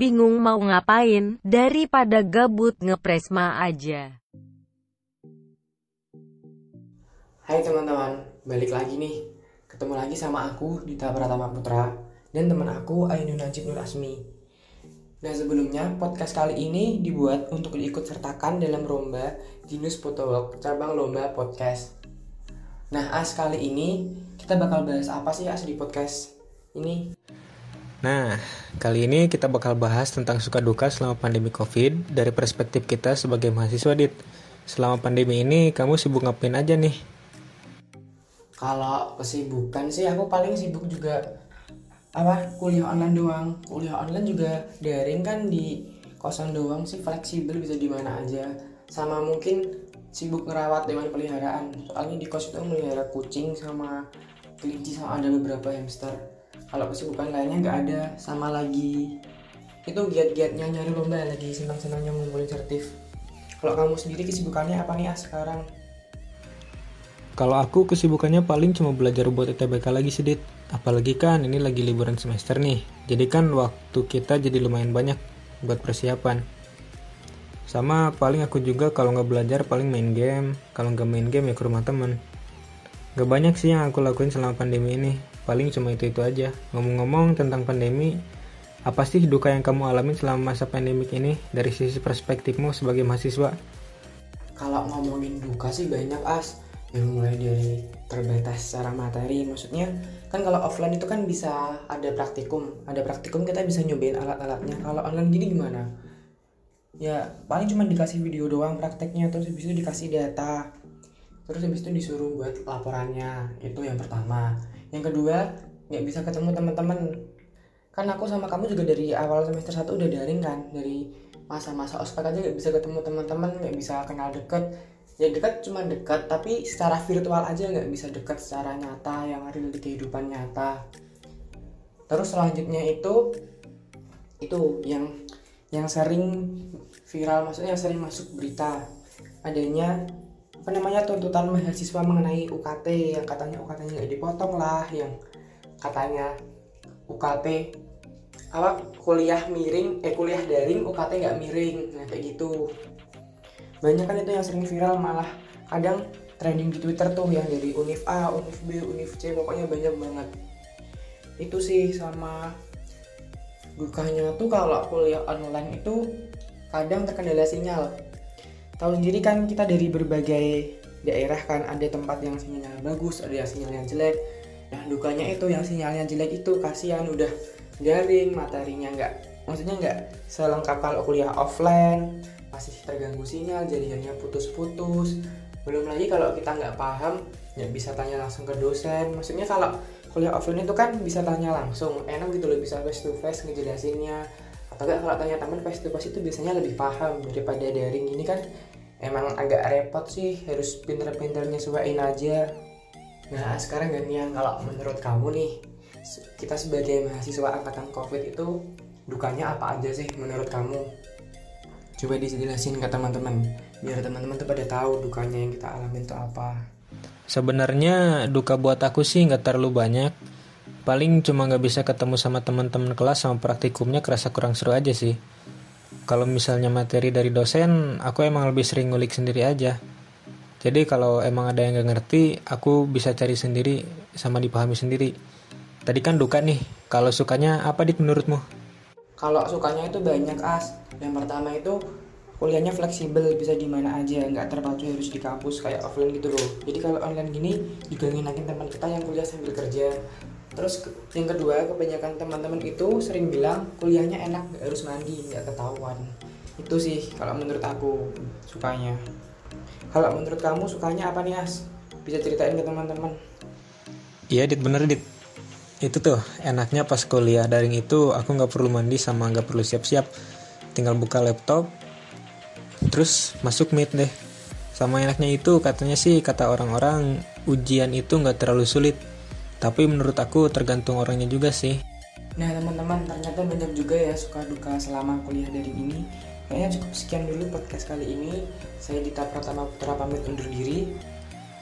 bingung mau ngapain, daripada gabut ngepresma aja. Hai teman-teman, balik lagi nih. Ketemu lagi sama aku Dita Pratama Putra dan teman aku Ainun Najib Nur Asmi. Nah sebelumnya podcast kali ini dibuat untuk diikut sertakan dalam lomba Dinus Photowalk cabang lomba podcast. Nah As kali ini kita bakal bahas apa sih As di podcast ini? Nah, kali ini kita bakal bahas tentang suka duka selama pandemi COVID dari perspektif kita sebagai mahasiswa dit. Selama pandemi ini kamu sibuk ngapain aja nih? Kalau kesibukan sih aku paling sibuk juga apa kuliah online doang. Kuliah online juga daring kan di kosan doang sih fleksibel bisa di mana aja. Sama mungkin sibuk ngerawat hewan peliharaan. Soalnya di kos itu melihara kucing sama kelinci sama ada beberapa hamster kalau kesibukan lainnya nggak ada. Sama lagi itu giat-giatnya nyari lomba lagi senang-senangnya ngumpulin sertif. Kalau kamu sendiri kesibukannya apa nih ah sekarang? Kalau aku kesibukannya paling cuma belajar buat ITBK lagi sedikit apalagi kan ini lagi liburan semester nih. Jadi kan waktu kita jadi lumayan banyak buat persiapan. Sama paling aku juga kalau nggak belajar paling main game. Kalau nggak main game ya ke rumah temen. Gak banyak sih yang aku lakuin selama pandemi ini paling cuma itu-itu aja. Ngomong-ngomong tentang pandemi, apa sih duka yang kamu alami selama masa pandemik ini dari sisi perspektifmu sebagai mahasiswa? Kalau ngomongin duka sih banyak as. Yang mulai dari terbatas secara materi. Maksudnya kan kalau offline itu kan bisa ada praktikum. Ada praktikum kita bisa nyobain alat-alatnya. Kalau online gini gimana? Ya paling cuma dikasih video doang prakteknya. Terus habis itu dikasih data. Terus habis itu disuruh buat laporannya. Itu yang pertama yang kedua nggak bisa ketemu teman-teman. Kan aku sama kamu juga dari awal semester 1 udah daring kan dari masa-masa ospek aja nggak bisa ketemu teman-teman nggak bisa kenal deket. Ya dekat cuma dekat tapi secara virtual aja nggak bisa dekat secara nyata yang real di kehidupan nyata. Terus selanjutnya itu itu yang yang sering viral maksudnya yang sering masuk berita. Adanya apa namanya tuntutan mahasiswa mengenai UKT yang katanya UKT-nya nggak dipotong lah yang katanya UKT apa kuliah miring eh kuliah daring UKT nggak miring nah kayak gitu. Banyak kan itu yang sering viral malah kadang trending di Twitter tuh yang dari Univ A, Univ B, Univ C pokoknya banyak banget. Itu sih sama dukanya tuh kalau kuliah online itu kadang terkendala sinyal tahu sendiri kan kita dari berbagai daerah kan ada tempat yang sinyalnya bagus ada yang sinyalnya jelek. Nah dukanya itu yang sinyalnya jelek itu kasihan udah garing materinya nggak maksudnya nggak selengkap kalau kuliah offline masih terganggu sinyal jadinya putus-putus. Belum lagi kalau kita nggak paham ya bisa tanya langsung ke dosen. Maksudnya kalau kuliah offline itu kan bisa tanya langsung enak gitu loh bisa face to face ngejelasinnya enggak kalau tanya teman face to face itu biasanya lebih paham daripada daring. Ini kan emang agak repot sih harus pinter-pinter nyesuaiin aja. Nah sekarang gantian. Kalau menurut kamu nih kita sebagai mahasiswa angkatan covid itu dukanya apa aja sih menurut kamu? Coba dijelasin ke teman-teman biar teman-teman tuh pada tahu dukanya yang kita alami itu apa. Sebenarnya duka buat aku sih nggak terlalu banyak paling cuma nggak bisa ketemu sama teman-teman kelas sama praktikumnya kerasa kurang seru aja sih. Kalau misalnya materi dari dosen aku emang lebih sering ngulik sendiri aja. Jadi kalau emang ada yang gak ngerti aku bisa cari sendiri sama dipahami sendiri. Tadi kan duka nih kalau sukanya apa dit menurutmu? Kalau sukanya itu banyak as. Yang pertama itu kuliahnya fleksibel bisa di mana aja nggak terpacu harus di kampus kayak offline gitu loh. Jadi kalau online gini juga ngenakin teman kita yang kuliah sambil kerja terus yang kedua kebanyakan teman-teman itu sering bilang kuliahnya enak gak harus mandi nggak ketahuan. Itu sih kalau menurut aku sukanya. Kalau menurut kamu sukanya apa nih as? Bisa ceritain ke teman-teman. Iya dit bener dit. Itu tuh enaknya pas kuliah daring itu aku nggak perlu mandi sama nggak perlu siap-siap. Tinggal buka laptop terus masuk meet deh. Sama enaknya itu katanya sih kata orang-orang ujian itu nggak terlalu sulit tapi menurut aku tergantung orangnya juga sih nah teman-teman ternyata banyak juga ya suka duka selama kuliah dari ini kayaknya cukup sekian dulu podcast kali ini saya Dita Pratama Putra pamit undur diri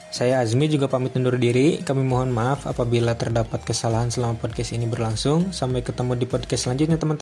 saya Azmi juga pamit undur diri. Kami mohon maaf apabila terdapat kesalahan selama podcast ini berlangsung. Sampai ketemu di podcast selanjutnya, teman-teman.